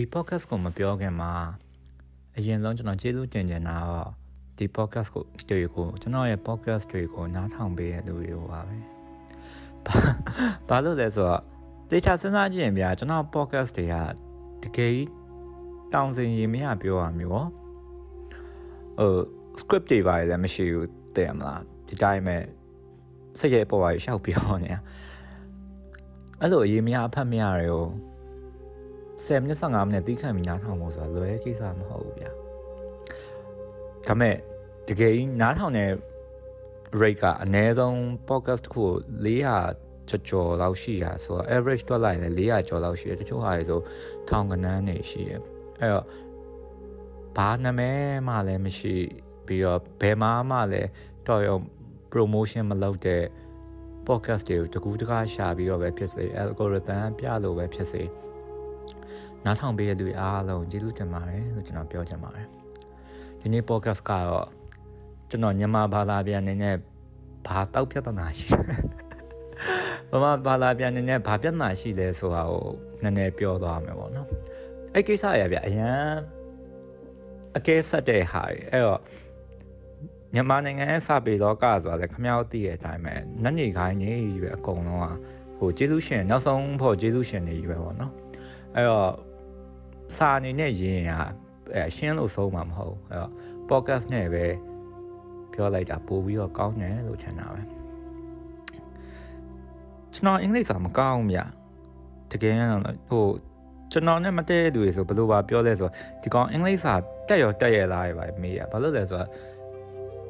ဒီ podcast ကိုမပြောခင်မှာအရင်ဆုံးကျွန်တော်ကျေးဇူးတင်ချင်တာတော့ဒီ podcast ကိုတွေကိုကျွန်တော်ရဲ့ podcast တွေကိုနားထောင်ပေးရတဲ့လူတွေပါပဲ။ဘာလို့လဲဆိုတော့တေချာစဉ်းစားကြည့်ရင်ဗျာကျွန်တော် podcast တွေကတကယ်တောင်းစင်ရင်မရပြောရမျိုးဟို script တွေပါလည်းမရှိဘူးတဲ့မလားဒီတိုင်းပဲစိတ်ရဲ့ပေါ်ပါရှောက်ပြောနေအဲ့လိုအရေးမရအဖတ်မရတွေကို 10မိနစ်15မိနစ်တီးခန့်ပြီးနားထောင်ဖို့ဆိုတာလွယ်ကိစ္စမဟုတ်ဘူးဗျာဒါမဲ့တကယ်ကြီးနားထောင်တဲ့ rate ကအနည်းဆုံး podcast တစ်ခု400ကျော်ကျော်လောက်ရှိရဆိုတော့ average တွက်လိုက်ရင်400ကျော်လောက်ရှိတယ်တချို့ဟာတွေဆိုထောင်ကနန်းနေရှိရအဲ့တော့ဘာနာမည်မှလည်းမရှိပြီးတော့ဘယ်မှာမှလည်းတော်ရုံ promotion မလုပ်တဲ့ podcast တွေကိုတကူးတကားရှာပြီးတော့ပဲဖြစ်စေ algorithm ပြလို့ပဲဖြစ်စေ နားထောင်ပေးတဲ့လူတွေအားလုံးကျေးဇူးတင်ပါတယ်လို့ကျွန်တော်ပြောချင်ပါတယ်ဒီနေ့ podcast ကတော့ကျွန်တော်မြန်မာဘာသာပြန်နေနဲ့ဘာတောက်ပြဿနာရှိဘာမှဘာသာပြန်နေနဲ့ဘာပြဿနာရှိလဲဆိုတာကိုနည်းနည်းပြောသွားမယ်ပေါ့နော်အဲ့ကိစ္စရဗျအရန်အကဲဆက်တဲ့ဟာတွေအဲ့တော့မြန်မာနိုင်ငံရဲ့စာပေလောကဆိုတာလည်းခမောက်သိတဲ့အတိုင်းပဲနတ်နေခိုင်းနေကြီးပဲအကုန်လုံးကဟိုကျေးဇူးရှင်နောက်ဆုံးဖို့ကျေးဇူးရှင်နေကြီးပဲပေါ့နော်အဲ့တော့ စာအနေနဲ့ရေးရင်အဲရှင်းလို့ဆုံးမှာမဟုတ်အဲ့တော့ podcast နဲ့ပဲပြောလိုက်တာပို့ပြီးတော့ကောင်းတယ်လို့ထင်တာပဲကျွန်တော်အင်္ဂလိပ်စာမကောင်းဘူးဗျတကယ်တော့ဟိုကျွန်တော်နဲ့မတည့်တဲ့သူတွေဆိုဘယ်လိုပါပြောလဲဆိုတော့ဒီကောင်အင်္ဂလိပ်စာတက်ရောတက်ရလားပဲမေးရဘာလို့လဲဆိုတော့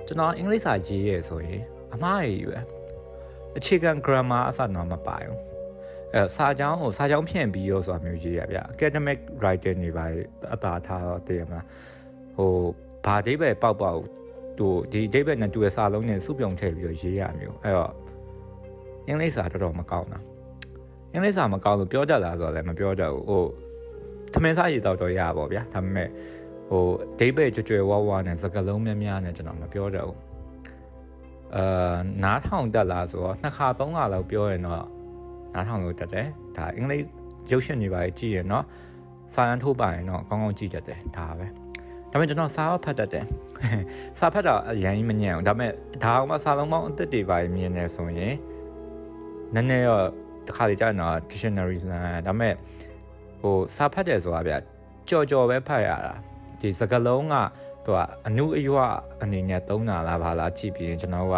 ကျွန်တော်အင်္ဂလိပ်စာရေးရဆိုရင်အမှားကြီးပဲအခြေခံ grammar အစတော့မပါဘူး အဲစာကြောင်းကိုစာကြောင်းဖြန့်ပြီးရောဆိုတာမျိုးရေးရဗျ academic writing တွေပါအတားထားတော့တည်ရမလားဟိုဘာဒိဗယ်ပေါက်ပေါက်ဟိုဒီဒိဗယ်နဲ့တူရဲ့စာလုံးနဲ့စုပြုံထည့်ပြီးတော့ရေးရမျိုးအဲ့တော့အင်္ဂလိပ်စာတော်တော်မကောင်းတာအင်္ဂလိပ်စာမကောင်းလို့ပြောကြတာဆိုတော့လည်းမပြောကြဘူးဟိုသမင်းစားရည်တော့တော့ရပါဗျာဒါပေမဲ့ဟိုဒိဗယ်ကြွကြွဝါဝါနဲ့စကားလုံးများများနဲ့ကျွန်တော်မပြောကြဘူးအာနားထောင်တက်လာဆိုတော့နှစ်ခါသုံးခါလောက်ပြောရင်တော့ နားထောင်လို့တက်တယ်ဒါအင်္ဂလိပ်ရုပ်ရှင်တွေပါကြည့်ရနော်စာရန်ထိုးပါရင်တော့ကောင်းကောင်းကြည့်တတ်တယ်ဒါပဲဒါပေမဲ့ကျွန်တော်စာဖတ်တတ်တယ်စာဖတ်တာအရင်မညံ့ဘူးဒါပေမဲ့ဒါအောင်မစာလုံးပေါင်းအသက်တွေပါမြင်နေဆိုရင်နည်းနည်းတော့တစ်ခါလေကြာတော့ dictionary စမ်းဒါပေမဲ့ဟိုစာဖတ်တယ်ဆိုတာဗျကြော်ကြော်ပဲဖတ်ရတာဒီစကားလုံးကသူကအနုအယွအနေနဲ့သုံးတာလားဘာလားကြည့်ပြီးရင်ကျွန်တော်က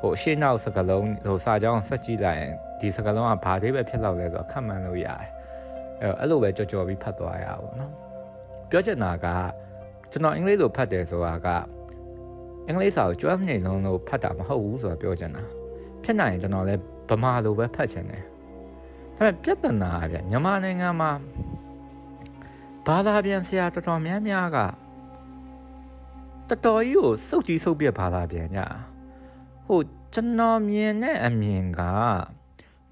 ဟိုအရှိနောက်စကားလုံးဟိုစာကြောင်းဆက်ကြည့်လိုက်ရင်ဒီစကားလုံးကဘာတွေပဲဖြစ်လောက်လဲဆိုတော့ခက်မှန်းလို့ရတယ်အဲ့တော့အဲ့လိုပဲကြော်ကြော်ပြီးဖတ်သွားရပါဘောနော်ပြောချင်တာကကျွန်တော်အင်္ဂလိပ်လိုဖတ်တယ်ဆိုတာကအင်္ဂလိပ်စာကိုကျွမ်းနေလုံးလို့ဖတ်တာမဟုတ်ဘူးဆိုတာပြောချင်တာဖြစ်နိုင်ရင်ကျွန်တော်လည်းဗမာလိုပဲဖတ်ချင်တယ်ဒါပေမဲ့ပြဿနာကဗျမြန်မာနိုင်ငံမှာဘာသာပြန်ဆရာတော်တော်များများကတော်တော်ကြီးကိုစုပ်ကြီးစုပ်ပြဘာသာပြန်ကြ ဟိုကျွန်တော်မြင်တဲ့အမြင်က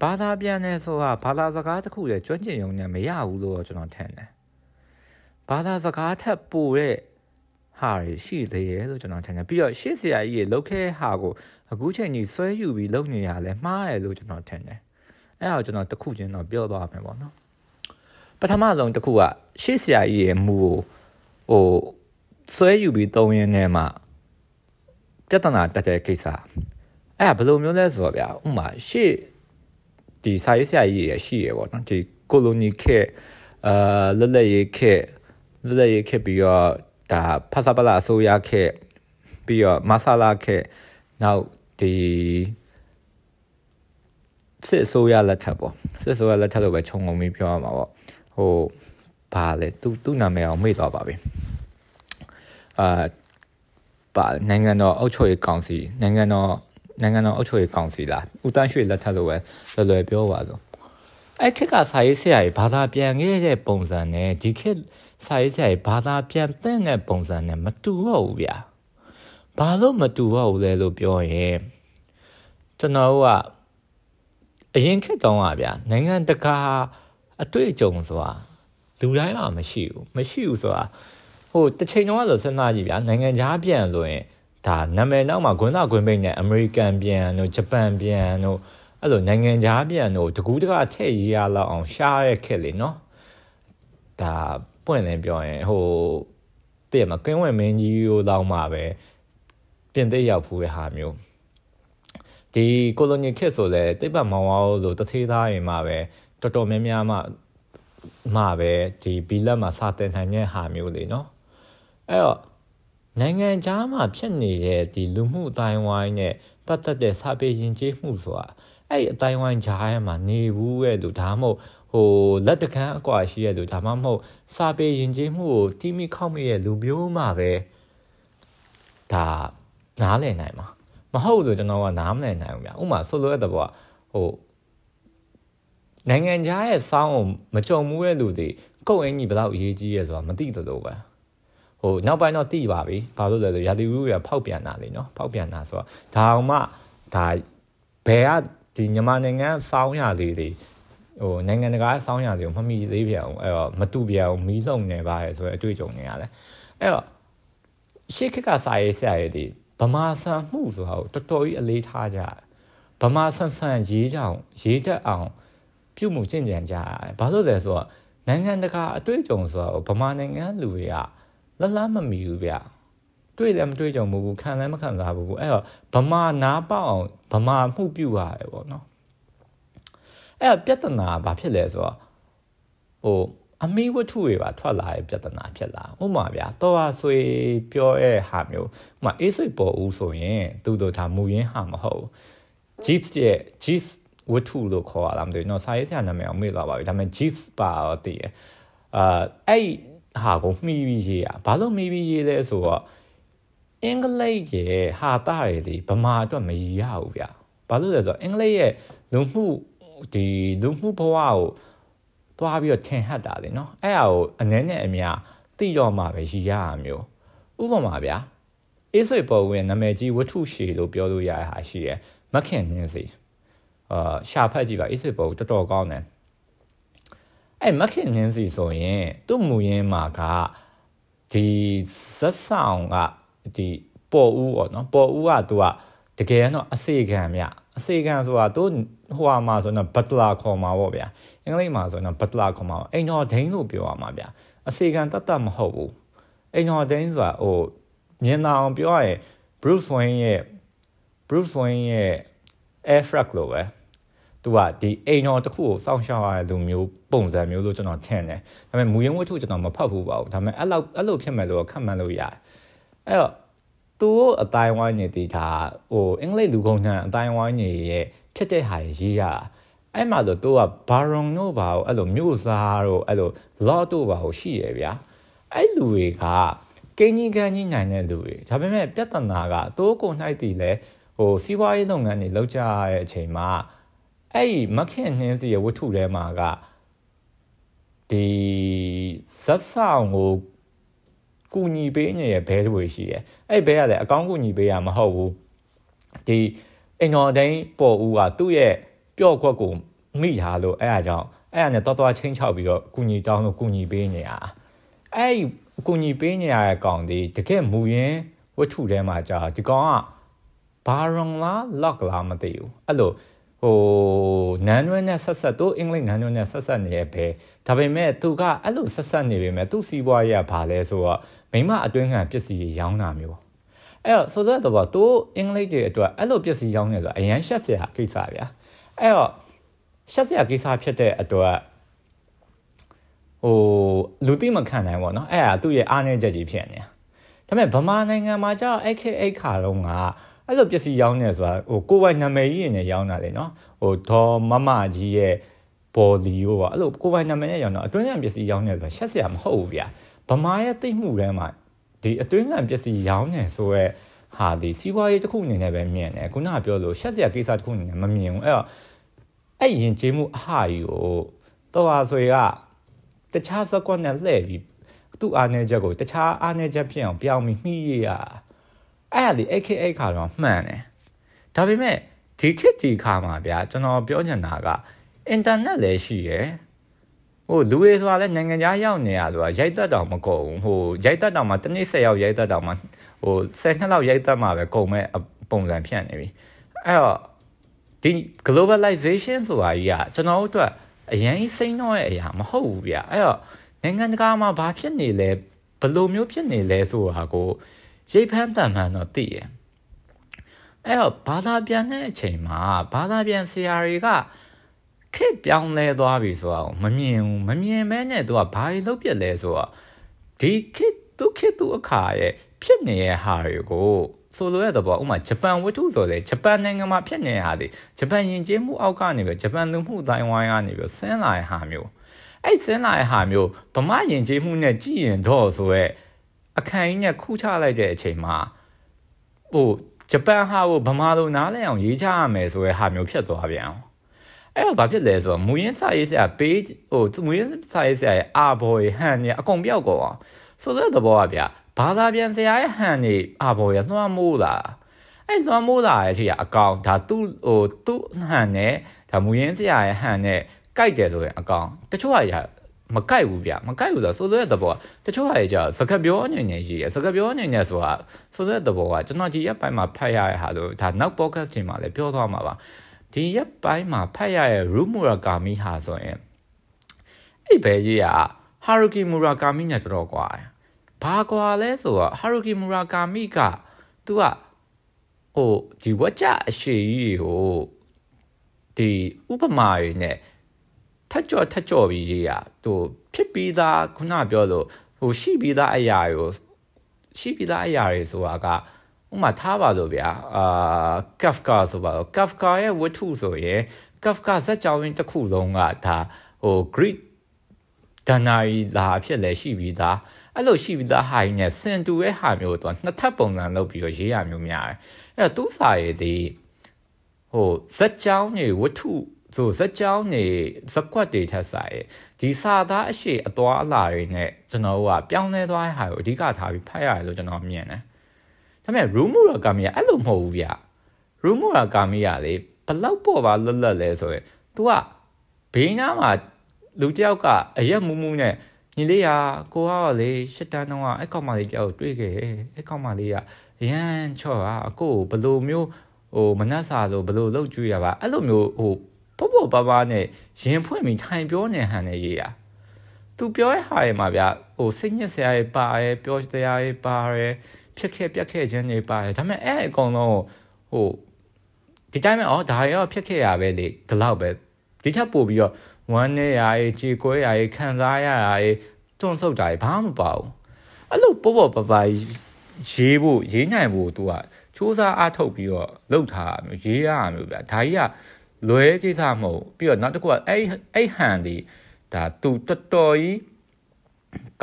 ဘာသာပြန်နေဆိုတာဘာသာစကားတစ်ခုလည်းကျွမ်းကျင်ရုံနဲ့မရဘူးလို့ကျွန်တော်ထင်တယ်ဘာသာစကားထက်ပိုတဲ့ဟာတွေရှိသေးရဲ့လို့ကျွန်တော်ထင်တယ်ပြီးတော့ရှေ့ဆရာကြီးရေလောက်ခဲဟာကိုအခုချိန်ကြီးဆွဲယူပြီးလုပ်နေရလဲမှားတယ်လို့ကျွန်တော်ထင်တယ်အဲ့ဒါကိုကျွန်တော်တစ်ခုချင်းတော့ပြောသွားမယ်ပေါ့နော်ပထမဆုံးတစ်ခုကရှေ့ဆရာကြီးရေမူကိုဟိုဆွဲယူပြီးသုံးရင်းနဲ့မှ ပြဿနာတက်တဲ့ကိစ္စအဲ့ဒါဘယ်လိုမျိုးလဲဆိုတော့ဗျာဥမာရှေ့ဒီစာရေးဆရာကြီးရရှိရပေါ့နော်ဒီကိုလိုနီခေအာလွတ်လပ်ရေးခေလွတ်လပ်ရေးခေပြီးတော့ဒါဖဆပလာအစိုးရခေပြီးတော့မဆလာခေနောက်ဒီစစ်အစိုးရလက်ထက်ပေါ့စစ်အစိုးရလက်ထက်လို့ပဲခြုံငုံပြီးပြောရမှာပေါ့ဟိုဘာလဲသူသူ့နာမည်အောင်မေ့သွားပါပြီအာ ပါနိုင်ငံတော်အုပ်ချုပ်ရေးကောင်စီနိုင်ငံတော်နိုင်ငံတော်အုပ်ချုပ်ရေးကောင်စီလားဦးတန်းရွှေလက်ထက်လို့ပဲလွယ်လွယ်ပြောပါဆိုအဲ့ခက်ကစာရေးဆရာကြီးဘာသာပြန်ခဲ့တဲ့ပုံစံနဲ့ဒီခက်စာရေးဆရာကြီးဘာသာပြန်တဲ့တဲ့ပုံစံနဲ့မတူတော့ဘူးဗျာဘာလို့မတူတော့ဘူးလဲလို့ပြောရင်ကျွန်တော်ကအရင်ခက်တောင်းပါဗျာနိုင်ငံတကာအတွေ့အကြုံဆိုတာလူတိုင်းမှာမရှိဘူးမရှိဘူးဆိုတာ ဟိုတစ်ချိန်တော့ဆိုစဉ်းစားကြည့်ဗျာနိုင်ငံခြားပြန်ဆိုရင်ဒါနာမည်နောက်မှာဂွန်းသာဂွန်းပိတ်နဲ့အမေရိကန်ပြန်တို့ဂျပန်ပြန်တို့အဲ့လိုနိုင်ငံခြားပြန်တို့တကူးတကထည့်ရေးရလောက်အောင်ရှားရခက်လေနော်ဒါပွင့်လင်းပြောရင်ဟိုတည့်ရမှာကင်းဝင်မင်းကြီးကိုတောင်းမှပဲပြင်သစ်ရောက်ဖူးတဲ့ဟာမျိုးဒီကိုလိုနီခေတ်ဆိုလဲတိတ်ပတ်မောင်ဝါလို့တသေးသားရင်မှပဲတော်တော်များများမှမှပဲဒီဘီလက်မှာစာတင်နိုင်တဲ့ဟာမျိုးလေနော် အဲ့တော့နိုင်ငံခြားမှာဖြစ်နေတဲ့ဒီလူမှုအတိုင်းဝိုင်းနဲ့ပတ်သက်တဲ့စာပေယဉ်ကျေးမှုဆိုတာအဲ့အတိုင်းဝိုင်းကြားထဲမှာနေဘူးရဲ့လို့ဒါမှမဟုတ်ဟိုလက်တကန်းအကွာရှိရဲ့လို့ဒါမှမဟုတ်စာပေယဉ်ကျေးမှုကိုတီးမိခောက်မိရဲ့လူမျိုးမှပဲဒါနားလည်နိုင်မှာမဟုတ်လို့ကျွန်တော်ကနားမလည်နိုင်ဘူးဗျဥမာဆိုလိုတဲ့ဘောကဟိုနိုင်ငံခြားရဲ့စောင်းကိုမကြုံမှုရဲ့လူတွေကုတ်အင်းကြီးဘယ်တော့အရေးကြီးရဲဆိုတာမသိသလိုပဲ ဟိုနောက်ပိုင်းတော့သိပါပြီဘာလို့လဲဆိုရာသီဥတုရဖောက်ပြန်တာလေနော်ဖောက်ပြန်တာဆိုတော့ဒါအောင်မှဒါဘယ်ကဒီမြန်မာနိုင်ငံစောင်းရလေးတွေဟိုနိုင်ငံတကာစောင်းရတွေကိုမမိသေးပြန်အောင်အဲ့တော့မတူပြန်အောင်မီးစုံနေပါရဲ့ဆိုတော့အတွေ့အကြုံတွေရတယ်အဲ့တော့ရှေ့ခက်ကစာရေးဆရာတွေဗမာဆန်မှုဆိုတာကိုတော်တော်ကြီးအလေးထားကြဗမာဆန်ဆန်ရေးကြအောင်ရေးတတ်အောင်ပြုမှုကျင့်ကြံကြရတယ်ဘာလို့လဲဆိုတော့နိုင်ငံတကာအတွေ့အကြုံဆိုတော့ဗမာနိုင်ငံလူတွေက လလမမီဘူးဗျတွေ့တယ်မတွေ့ကြုံဘူးခံလည်းမခံစားဘူးအဲ့တော့ဗမာနားပေါအောင်ဗမာမှုပြုရတယ်ပေါ့နော်အဲ့တော့ပြဿနာဘာဖြစ်လဲဆိုတော့ဟိုအမိဝတ္ထုတွေပါထွက်လာတဲ့ပြဿနာဖြစ်လာဥပမာဗျာတော်ဟာဆွေပြောရဲ့ဟာမျိုးဥပမာအေးဆွေပေါ်ဦးဆိုရင်သူတို့ဒါမူရင်းဟာမဟုတ် jeeps ရဲ့ jeeps ဝတ္ထုလို့ခေါ်ရတာမသိဘူးเนาะစာရေးဆရာနာမည်အောင်မေ့သွားပါပြီဒါပေမဲ့ jeeps ပါတော့တည်ရအာအဲ့ ဟာကိုမှီပြီးရေးอ่ะဘာလို့မှီပြီးရေးလဲဆိုတော့အင်္ဂလိပ်ရဲ့ဟာတာတွေဒီဗမာအတွက်မရရဘူးဗျဘာလို့လဲဆိုတော့အင်္ဂလိပ်ရဲ့လူမှုဒီလူမှုဘဝကိုသွားပြီးတော့ထင်ဟတ်တာလေနော်အဲ့ဟာကိုအနည်းနဲ့အများသိတော့မှပဲရည်ရတာမျိုးဥပမာဗျာအေးဆွေပေါ်ဝင်နာမည်ကြီးဝတ္ထုရှည်လို့ပြောလို့ရတဲ့ဟာရှိရယ်မခင်နှင်းစီအာရှာဖတ်ကြည့်ပါအေးဆွေပေါ်တော်တော်ကောင်းတယ် အဲ့မခင်နှင်းစီဆိုရင်သူ့မူရင်းမှာကဒီဇက်ဆောင်ကဒီပေါ်ဦးပေါ့နော်ပေါ်ဦးကသူကတကယ်တော့အစေခံမြအစေခံဆိုတာသူဟိုဟာမှာဆိုတော့ဘတ်လာခေါ်မှာပေါ့ဗျာအင်္ဂလိပ်မှာဆိုတော့ဘတ်လာခေါ်မှာအိမ်တော်ဒိန်းလို့ပြောရမှာဗျာအစေခံတတ်တတ်မဟုတ်ဘူးအိမ်တော်ဒိန်းဆိုတာဟိုမြင်အောင်ပြောရရင် Bruce Wayne ရဲ့ Bruce Wayne ရဲ့ Air Frag လို့ပဲ သူကဒီအိမ်တော်တစ်ခုကိုစောင့်ရှောက်ရတဲ့လူမျိုးပုံစံမျိုးလို့ကျွန်တော်ထင်တယ်ဒါပေမဲ့မူရင်းဝတ္ထုကျွန်တော်မဖတ်ဘူးပါဘူးဒါပေမဲ့အဲ့လောက်အဲ့လိုဖြစ်မယ်လို့ခန့်မှန်းလို့ရတယ်အဲ့တော့သူ့အတိုင်းဝိုင်းနေတည်တာဟိုအင်္ဂလိပ်လူကုန်နှံအတိုင်းဝိုင်းနေရဲ့ဖြစ်တဲ့ဟာရေးရအဲ့မှာဆိုသူကဘာရွန်တို့ဘာကိုအဲ့လိုမြို့စားတို့အဲ့လို law တို့ဘာကိုရှိရဗျာအဲ့လူတွေကကင်းကြီးကန်းကြီးနိုင်တဲ့လူတွေဒါပေမဲ့ပြဿနာကတိုးကုန်၌တည်လဲဟိုစီးပွားရေးလုပ်ငန်းတွေလုပ်ကြရတဲ့အချိန်မှာ အဲ့ဒီမခင်နှင်းစီရဲ့ဝတ္ထုထဲမှာကဒီဇက်ဆောင်ကိုကူညီပေးနေရဘဲတွေရှိတယ်အဲ့ဘဲကလည်းအကောင်းကူညီပေးရမဟုတ်ဘူးဒီအိမ်တော်တိုင်းပေါ်ဦးကသူ့ရဲ့ပျော့ကွက်ကိုမိထားလို့အဲ့အကြောင်းအဲ့အနဲ့တော်တော်ချင်းချောက်ပြီးတော့ကူညီတောင်းလို့ကူညီပေးနေရအဲ့ကူညီပေးနေရတဲ့ကောင်ဒီတကယ်မူရင်းဝတ္ထုထဲမှာကြာဒီကောင်ကဘာရွန်လားလော့လားမသိဘူးအဲ့လို ဟိုနန်းရွန်းနဲ့ဆက်ဆက်သူအင်္ဂလိပ်နန်းရွန်းနဲ့ဆက်ဆက်နေရဲ့ပဲဒါပေမဲ့သူကအဲ့လိုဆက်ဆက်နေပေမဲ့သူစီးပွားရေးကဘာလဲဆိုတော့မိမအတွင်းခံပစ္စည်းရောင်းတာမျိုးအဲ့တော့ဆိုတော့တော့သူအင်္ဂလိပ်တွေအတွက်အဲ့လိုပစ္စည်းရောင်းနေဆိုအရန်ရှက်စရာကိစ္စဗျာအဲ့တော့ရှက်စရာကိစ္စဖြစ်တဲ့အတွက်ဟိုလူသိမခံနိုင်ပါတော့အဲ့ဒါသူ့ရဲ့အားနည်းချက်ကြီးဖြစ်နေတာဒါပေမဲ့ဗမာနိုင်ငံမှာကျတော့ AK8 ခါတော့က အဲ့လိုပစ္စည်းရောင်းနေဆိုတာဟိုကိုယ်ပိုင်နာမည်ကြီးနဲ့ရောင်းတာလေနော်ဟိုဒေါ်မမကြီးရဲ့ပေါ်လီကိုပါအဲ့လိုကိုယ်ပိုင်နာမည်နဲ့ရောင်းတော့အတွင်းခံပစ္စည်းရောင်းနေဆိုတာရှက်စရာမဟုတ်ဘူးဗျာဗမာရဲ့သိမှုထဲမှာဒီအတွင်းခံပစ္စည်းရောင်းနေဆိုရဲဟာဒီစီးပွားရေးတစ်ခုအနေနဲ့ပဲမြင်တယ်ခုနကပြောလို့ရှက်စရာကိစ္စတစ်ခုအနေနဲ့မမြင်ဘူးအဲ့တော့အဲ့ရင်ကျေးမှုအဟာကြီးကိုသောဟာဆွေကတခြားစကွက်နဲ့လှည့်ပြီးသူ့အားနေချက်ကိုတခြားအားနေချက်ဖြစ်အောင်ပြောင်းပြီးမှီးရရ အဲ့ဒါဒီ AKA ခါတော့မှန်တယ်ဒါပေမဲ့ဒီခေတ်ဒီခါမှာဗျာကျွန်တော်ပြောချင်တာကအင်တာနက်လည်းရှိရယ်ဟိုလူတွေဆိုတာလည်းနိုင်ငံခြားရောက်နေရဆိုတာရိုက်သက်တောင်မကုန်ဟိုရိုက်သက်တောင်မှတစ်နေ့10ရောက်ရိုက်သက်တောင်မှဟို10နှစ်လောက်ရိုက်သက်မှပဲကုန်မဲ့ပုံစံဖြန့်နေပြီအဲ့တော့ဒီ globalization ဆိုတာကြီးကကျွန်တော်တို့အတွက်အရင်စိမ့်တော့ရဲ့အရာမဟုတ်ဘူးဗျအဲ့တော့နိုင်ငံတကာမှာဘာဖြစ်နေလဲဘယ်လိုမျိုးဖြစ်နေလဲဆိုတာကို ရိပ်ဖမ်းတန်မှန်တော့သိရအဲ့တော့ဘာသာပြန်တဲ့အချိန်မှာဘာသာပြန်ဆရာတွေကခစ်ပြောင်းလဲသွားပြီဆိုတော့မမြင်ဘူးမမြင်မဲနဲ့သူကဘာတွေလုပ်ပြလဲဆိုတော့ဒီခစ်သူခစ်သူအခါရဲ့ဖြစ်နေတဲ့ဟာတွေကိုဆိုလိုတဲ့သဘောဥမာဂျပန်ဝတ္ထုဆိုလေဂျပန်နိုင်ငံမှာဖြစ်နေတဲ့ဟာတွေဂျပန်ယဉ်ကျေးမှုအောက်ကနေပြီးဂျပန်လူမှုတိုင်းဝိုင်းကနေပြီးဆင်းလာတဲ့ဟာမျိုးအဲ့ဆင်းလာတဲ့ဟာမျိုးဗမာယဉ်ကျေးမှုနဲ့ကြည်ရင်တော့ဆိုရဲ အခိုင်အညာခုချလိုက်တဲ့အချိန်မှာဟိုဂျပန်ဟာကိုဗမာလိုနားလည်အောင်ရေးချရမယ်ဆိုတဲ့ဟာမျိုးဖြစ်သွားပြန်အောင်အဲ့တော့ဘာဖြစ်လဲဆိုတော့မူရင်းစာရေးဆရာ page ဟိုမူရင်းစာရေးဆရာရဲ့အာဘော်ရဲ့ဟန်ရဲ့အကုန်ပြောက်ကုန်အောင်ဆိုတဲ့သဘောကဗျဘာသာပြန်ဆရာရဲ့ဟန်နေအာဘော်ရဲ့လွှမ်းမိုးလာအဲ့လွှမ်းမိုးလာတဲ့အထိကအကောင်ဒါသူ့ဟိုသူ့ဟန်နဲ့ဒါမူရင်းဆရာရဲ့ဟန်နဲ့ကြိုက်တယ်ဆိုရင်အကောင်တချို့ဟာ မကြိုက်ဘူးဗျမကြိုက်ဘူးဆိုဆိုတဲ့သဘောတချို့ဟာကြာစကပြောအနေနဲ့ရှိရစကပြောအနေနဲ့ဆိုတာဆိုတဲ့သဘောကကျွန်တော်ဒီရက်ပိုင်းမှာဖတ်ရတဲ့ဟာဆိုဒါနောက် podcast ချိန်မှာလည်းပြောသွားမှာပါဒီရက်ပိုင်းမှာဖတ်ရတဲ့ Ru Murakami ဟာဆိုရင်အဲ့ဘယ်ကြီးက Haruki Murakami နဲ့တော်တော်ကွာဘာကွာလဲဆိုတော့ Haruki Murakami ကသူကဟိုဒီဝကြအရှိကြီးကိုဒီဥပမာတွေနဲ့ ထက်ကြော့ထက်ကြော့ပြီးရေးရသူဖြစ်ပြီးသားခုနပြောလို့ဟိုရှိပြီးသားအရာကိုရှိပြီးသားအရာတွေဆိုတာကဥမာထားပါလို့ဗျာအာ Kafka ဆိုပါတော့ Kafka ရဲ့ဝတ္ထုဆိုရင် Kafka ဇာတ်ကြောင်းရင်းတစ်ခုလုံးကဒါဟို Greek ဒဏ္ဍာရီလာဖြစ်လဲရှိပြီးသားအဲ့လိုရှိပြီးသားဟာကြီးနဲ့စင်တူရဲ့ဟာမျိုးတော့နှစ်ထပ်ပုံစံလုပ်ပြီးတော့ရေးရမျိုးများတယ်အဲ့တော့သူ့စာရည်ဒီဟိုဇက်ကြောင်းတွေဝတ္ထု ဆိုဇက်ကြောင်းတွေဇက်ကွက်တွေထက်စာရည်ဒီစာသားအရှိအသွားအလာတွေနဲ့ကျွန်တော်တို့ကပြောင်းလဲသွားတဲ့ဟာကိုအဓိကထားပြီးဖတ်ရတယ်လို့ကျွန်တော်မြင်တယ်ဒါပေမဲ့ Rumu Rakami ကအဲ့လိုမဟုတ်ဘူးဗျ Rumu Rakami ကလေဘလောက်ပေါ်ပါလွတ်လပ်လဲဆိုရင် तू ကဘေးနားမှာလူတယောက်ကအရက်မူးမူးနဲ့ညီလေးကကိုကလေရှစ်တန်းတော့အဲ့ကောင်မလေးတယောက်တွေ့ခဲ့အဲ့ကောင်မလေးကရမ်းချော့တာအကိုဘလိုမျိုးဟိုမနှက်စာဆိုဘလိုလောက်ကျွေးရပါအဲ့လိုမျိုးဟို ပေါ့ပေါ့ပါပါနဲ့ရင်ဖွင့်ပြီးထိုင်ပြောနေဟန်နေရေးရသူပြောတဲ့ဟာတွေမှာဗျဟိုစိတ်ညစ်စရာတွေပါရဲပြောစရာတွေပါရဲဖြစ်ခဲ့ပြက်ခဲ့ခြင်းတွေပါရဲဒါပေမဲ့အဲ့အကုန်လုံးဟိုဒီတိုင်းမှာဩဒါရောဖြစ်ခဲ့ရပဲလေဒီလောက်ပဲဒီထက်ပို့ပြီးတော့ဝမ်းနေရရေးကြေကွဲရရေးခံစားရရရေးတွန့်ဆုတ်တာရေးဘာမှမပါဘူးအဲ့လိုပေါ့ပေါ့ပပရေးဖို့ရေးနိုင်ဖို့သူကစူးစမ်းအားထုတ်ပြီးတော့လုပ်ထားမျိုးရေးရမျိုးဗျာဒါကြီးက လွဲကိစ္စမဟုတ်ပြီးတော့နောက်တစ်ခုကအဲ့အဲ့ဟန်ဒီဒါသူတော်တော်ကြီး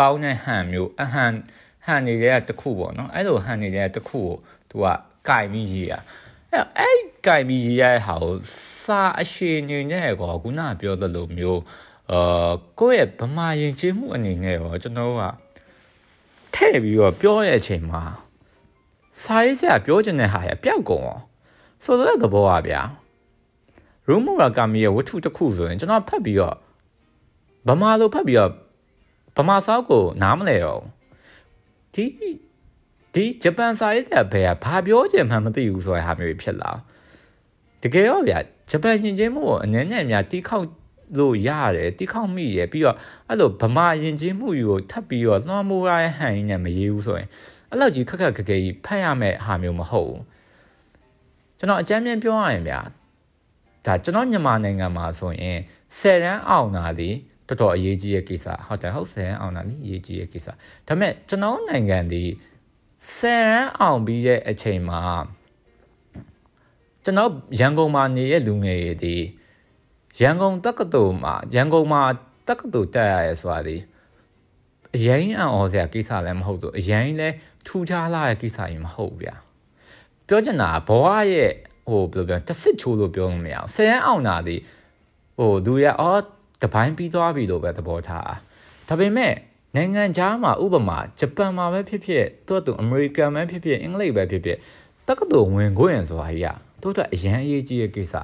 ကောင်းတဲ့ဟန်မျိုးအဟန်ဟန်နေတဲ့တခုပေါ့နော်အဲ့လိုဟန်နေတဲ့တခုကိုသူကကင်ပြီးရေးရအဲ့အဲ့ကင်ပြီးရေးရတဲ့ဟာကိုစာအရှိန်နေနဲ့ကောခုနပြောသလိုမျိုးအာကိုယ့်ရဲ့ဗမာယဉ်ကျေးမှုအနေနဲ့ရောကျွန်တော်ကထည့်ပြီးတော့ပြောရတဲ့အချိန်မှာစာရေးဆရာပြောချင်တဲ့ဟာရပျောက်ကုန်အောင်ဆိုတဲ့သဘောပါဗျာ ရူမူရာကာမီရဲ့ဝတ္ထုတစ်ခုဆိုရင်ကျွန်တော်ဖတ်ပြီးတော့ဗမာလိုဖတ်ပြီးတော့ဗမာစာကိုနားမလဲတော့ဒီဒီဂျပန်စာရေးတဲ့ဘယ်ကဘာပြောချင်မှမသိဘူးဆိုတဲ့ဟာမျိုးဖြစ်လာတကယ်ရောဗျာဂျပန်ယဉ်ကျေးမှုကိုအနေနဲ့များတီးခေါက်လို့ရတယ်တီးခေါက်မိရပြီးတော့အဲ့လိုဗမာယဉ်ကျေးမှုယူကိုထပ်ပြီးတော့လွှမ်းမိုးရတဲ့ဟန်ကြီးနဲ့မရေးဘူးဆိုရင်အဲ့လောက်ကြီးခက်ခက်ခက်ခဲကြီးဖတ်ရမယ့်ဟာမျိုးမဟုတ်ဘူးကျွန်တော်အကြမ်းပြန်ပြောရရင်ဗျာ ဒါကျွန်တော်မြန်မာနိုင်ငံမှာဆိုရင်10ရန်အောင်တာဒီတော်တော်အရေးကြီးတဲ့ကိစ္စဟုတ်တယ်ဟုတ်10ရန်အောင်တာဒီအရေးကြီးတဲ့ကိစ္စဒါပေမဲ့ကျွန်တော်နိုင်ငံဒီ10ရန်အောင်ပြီးတဲ့အချိန်မှာကျွန်တော်ရန်ကုန်မှာနေတဲ့လူငယ်တွေဒီရန်ကုန်တက္ကသိုလ်မှာရန်ကုန်မှာတက္ကသိုလ်တက်ရရဲဆိုတာဒီအရင်အံ့ဩစရာကိစ္စလည်းမဟုတ်တော့အရင်လည်းထူးခြားလာတဲ့ကိစ္စကြီးမဟုတ်ဗျာပြောချင်တာဘဝရဲ့ ဟိုဘယ်လိုပြောတဆစ်ချိုးလို့ပြောလို့မရအောင်ဆယ်ရန်အောင်တာဒီဟိုလူရအော်တပိုင်းပြီးသွားပြီလို့ပဲသဘောထားဒါပေမဲ့နိုင်ငံခြားမှာဥပမာဂျပန်မှာပဲဖြစ်ဖြစ်သူ့အတူအမေရိကန်ပဲဖြစ်ဖြစ်အင်္ဂလိပ်ပဲဖြစ်ဖြစ်တက္ကသိုလ်ဝင်ခွင့်ဆိုတာကြီးอ่ะတို့တော့အရန်အရေးကြီးတဲ့ကိစ္စ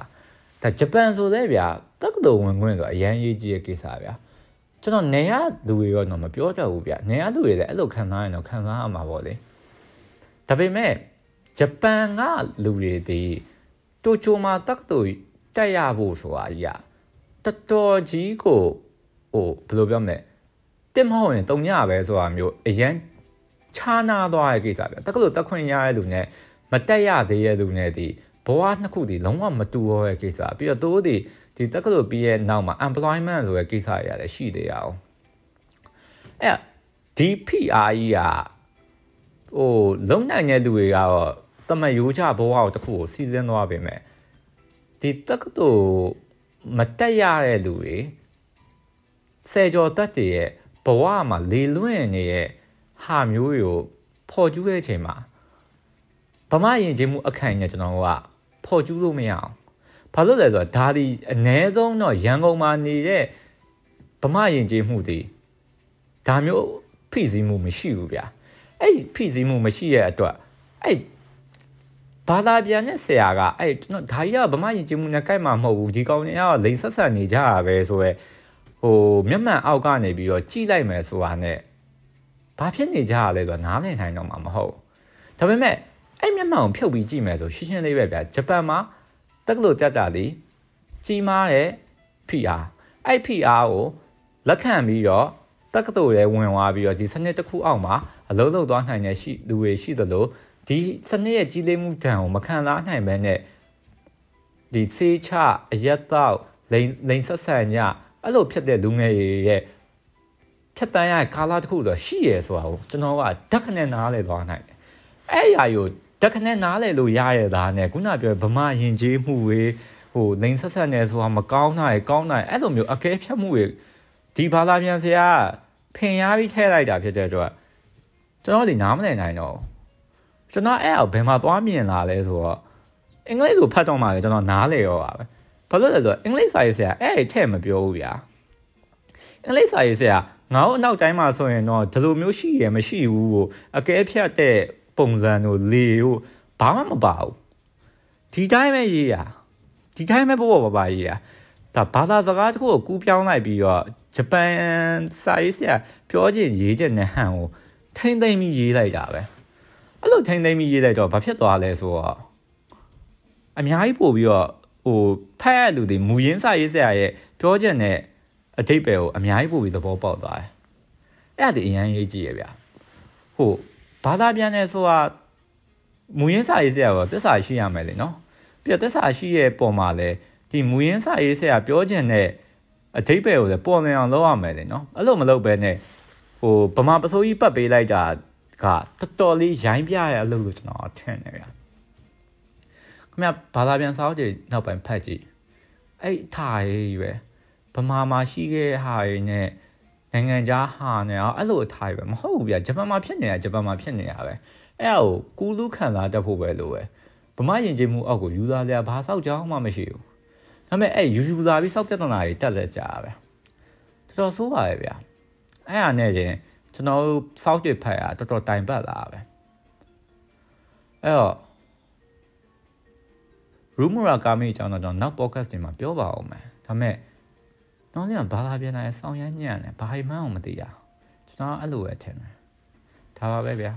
ဒါဂျပန်ဆိုတဲ့ဗျာတက္ကသိုလ်ဝင်ခွင့်ဆိုတာအရန်အရေးကြီးတဲ့ကိစ္စဗျာကျွန်တော်နေရလူတွေရောတော့မပြောတတ်ဘူးဗျနေရလူတွေလည်းအဲ့လိုခံစားရင်တော့ခံစားရမှာပေါ့လေဒါပေမဲ့ဂျပန်ကလူတွေဒီ တိုကျိုမှာတက္ကသိုလ်တက်ရဖို့ဆိုတာကြီးอ่ะတော်တော်ကြီးကိုဟိုဘယ်လိုပြောမလဲတစ်မဟုတ်ရင်တုံညပဲဆိုတာမျိုးအရန်ခြားနာသွားတဲ့ကိစ္စဗျတက္ကသိုလ်တက်ခွင့်ရတဲ့လူနဲ့မတက်ရသေးတဲ့လူနဲ့ဒီဘဝနှစ်ခုဒီလုံးဝမတူတော့တဲ့ကိစ္စပြီးတော့တိုးဒီဒီတက္ကသိုလ်ပြီးရဲ့နောက်မှာ employment ဆိုတဲ့ကိစ္စတွေရတယ်ရှိသေးရအောင်အဲ့ဒီ PR ကြီးကဟိုလုံနိုင်တဲ့လူတွေကတော့ တမယိုးချဘဝကိုတခုကိုစီစဉ်သွားပေမဲ့ဒီတက္ကသိုလ်မတက်ရတဲ့လူတွေဆယ်ကျော်တက်တည်းရဲ့ဘဝမှာလေလွင့်နေတဲ့ဟာမျိုးတွေကိုဖော်ကျူးတဲ့အချိန်မှာဗမာယဉ်ကျေးမှုအခိုင်နဲ့ကျွန်တော်ကဖော်ကျူးလို့မရအောင်ဘာလို့လဲဆိုတော့ဒါဒီအ ਨੇ ဆုံးတော့ရန်ကုန်မှာနေတဲ့ဗမာယဉ်ကျေးမှုတွေဒါမျိုးဖိစီးမှုမရှိဘူးဗျာအဲ့ဖိစီးမှုမရှိရဲ့အတွက်အဲ့ ဘာသာပြန်တဲ့ဆရာကအဲ့ကျွန်တော်ဒါကြီးကဗမာယဉ်ကျေးမှုနဲ့ကြိုက်မှာမဟုတ်ဘူးဒီကောင်တွေကလိန်ဆက်ဆက်နေကြတာပဲဆိုရဲဟိုမျက်မှန်အောက်ကနေပြီးတော့ကြည့်လိုက်မယ်ဆိုတာနဲ့ဘာဖြစ်နေကြရလဲဆိုတော့နားလည်နိုင်တော့မှာမဟုတ်ဒါပေမဲ့အဲ့မျက်မှန်ကိုဖြုတ်ပြီးကြည့်မယ်ဆိုရှင်းရှင်းလေးပဲဗျာဂျပန်မှာတက္ကသိုလ်ကြကြသည်ကြီးမားတဲ့ PR အဲ့ PR ကိုလက်ခံပြီးတော့တက္ကသိုလ်ရဲ့ဝင်သွားပြီးတော့ဒီစနစ်တစ်ခုအောက်မှာအလုံးလုံးသွားနိုင်တဲ့ရှိလူတွေရှိသလို ဒီစနစ်ရဲ့ကြီးလေးမှုတန်ကိုမခံစားနိုင်ဘဲနဲ့ဒီစေးချအရက်တော့လိန်လိန်ဆက်ဆန်ညအဲ့လိုဖြစ်တဲ့လူငယ်တွေရဲ့ဖြတ်တန်းရတဲ့ကာလာတစ်ခုဆိုရှိရဲဆိုတာကိုကျွန်တော်ကဓာတ်ခနဲ့နားလေသွားနိုင်တယ်အဲ့အရာကိုဓာတ်ခနဲ့နားလေလို့ရရတာနဲ့ခုနပြောဗမာယဉ်ကျေးမှုတွေဟိုလိန်ဆက်ဆက်နေဆိုတာမကောင်းတာရကောင်းတာရအဲ့လိုမျိုးအကဲဖြတ်မှုတွေဒီဘာသာပြန်ဆရာဖင်ရပြီးထဲလိုက်တာဖြစ်တဲ့အတွက်ကျွန်တော်ဒီနားမလည်နိုင်တော့ ကျွန်တော်အဲ့အောက်ဘယ်မှာသွားမြင်လာလဲဆိုတော့အင်္ဂလိပ်လိုဖတ်တော့မှလည်းကျွန်တော်နားလေရောပါပဲဘာလို့လဲဆိုတော့အင်္ဂလိပ်စာရေးဆရာအဲ့ထဲမပြောဘူးဗျာအင်္ဂလိပ်စာရေးဆရာငါ့အနောက်တိုင်းမှာဆိုရင်တော့ဒီလိုမျိုးရှိရမရှိဘူးကိုအကဲဖြတ်တဲ့ပုံစံတို့လေတို့ဘာမှမပါဘူးဒီတိုင်းပဲရေးရဒီတိုင်းပဲပေါ့ပေါ့ပါပါရေးရဒါဘာသာစကားတစ်ခုကိုကူးပြောင်းလိုက်ပြီးတော့ဂျပန်စာရေးဆရာပြောချင်ရေးချက်နဲ့ဟန်ကိုထိမ့်သိမ့်ပြီးရေးလိုက်တာပဲ အဲ့လိုထိမ့်သိမ့်ပြီးရေးလိုက်တော့ဘာဖြစ်သွားလဲဆိုတော့အများကြီးပို့ပြီးတော့ဟိုဖတ်ရလူတွေမူရင်းစာရေးဆရာရဲ့ပြောချက်နဲ့အတိတ်ပဲကိုအများကြီးပို့ပြီးသဘောပေါက်သွားတယ်အဲ့ဒါဒီအရင်ရေးကြည့်ရဗျဟိုဘာသာပြန်နေဆိုတာမူရင်းစာရေးဆရာကသစ္စာရှိရမယ်လေနော်ပြီးတော့သစ္စာရှိရဲ့ပုံမှာလဲဒီမူရင်းစာရေးဆရာပြောခြင်းနဲ့အတိတ်ပဲကိုလည်းပေါ်လင်အောင်လုပ်ရမယ်လေနော်အဲ့လိုမလုပ်ဘဲနဲ့ဟိုဗမာပစိုးကြီးပတ်ပေးလိုက်တာ ကတော်တော်လေးရိုင်းပြရအလုပ်လို့ကျွန်တော်ထင်နေဗျာခင်ဗျဘာသာပြန်စာအုပ်တွေနောက်ပိုင်းဖတ်ကြည့်အဲ့ထားရေးပဲဗမာမှာရှိခဲ့ဟာတွေနဲ့နိုင်ငံခြားဟာနဲ့အဲ့လိုအထားပဲမဟုတ်ဘူးဗျာဂျပန်မှာဖြစ်နေတာဂျပန်မှာဖြစ်နေတာပဲအဲ့ဒါကိုကူးလူးခံစားတတ်ဖို့ပဲလိုပဲဗမာယဉ်ကျေးမှုအောက်ကိုယူသားစရာဘာဆောက်ကြောင်းမှမရှိဘူးဒါပေမဲ့အဲ့ယူယူသားပြီးစောက်ပြဿနာတွေတက်လက်ကြပဲတော်တော်ဆိုးပါရဲ့ဗျာအဲ့ဟာနဲ့ချင်း ကျွန်တော်စောက်တွေဖတ်ရတော်တော်တိုင်ပတ်လာပဲအဲ့တော့ရူမရာကာမီအကြောင်းတော့ကျွန်တော်နောက် podcast တွေမှာပြောပါအောင်မယ်ဒါပေမဲ့နောက်ကျရင်ဘာသာပြန်လာဆောင်းရမ်းညံ့တယ်ဘာမှမသိရကျွန်တော်အဲ့လိုပဲထင်တယ်ဒါပါပဲဗျာ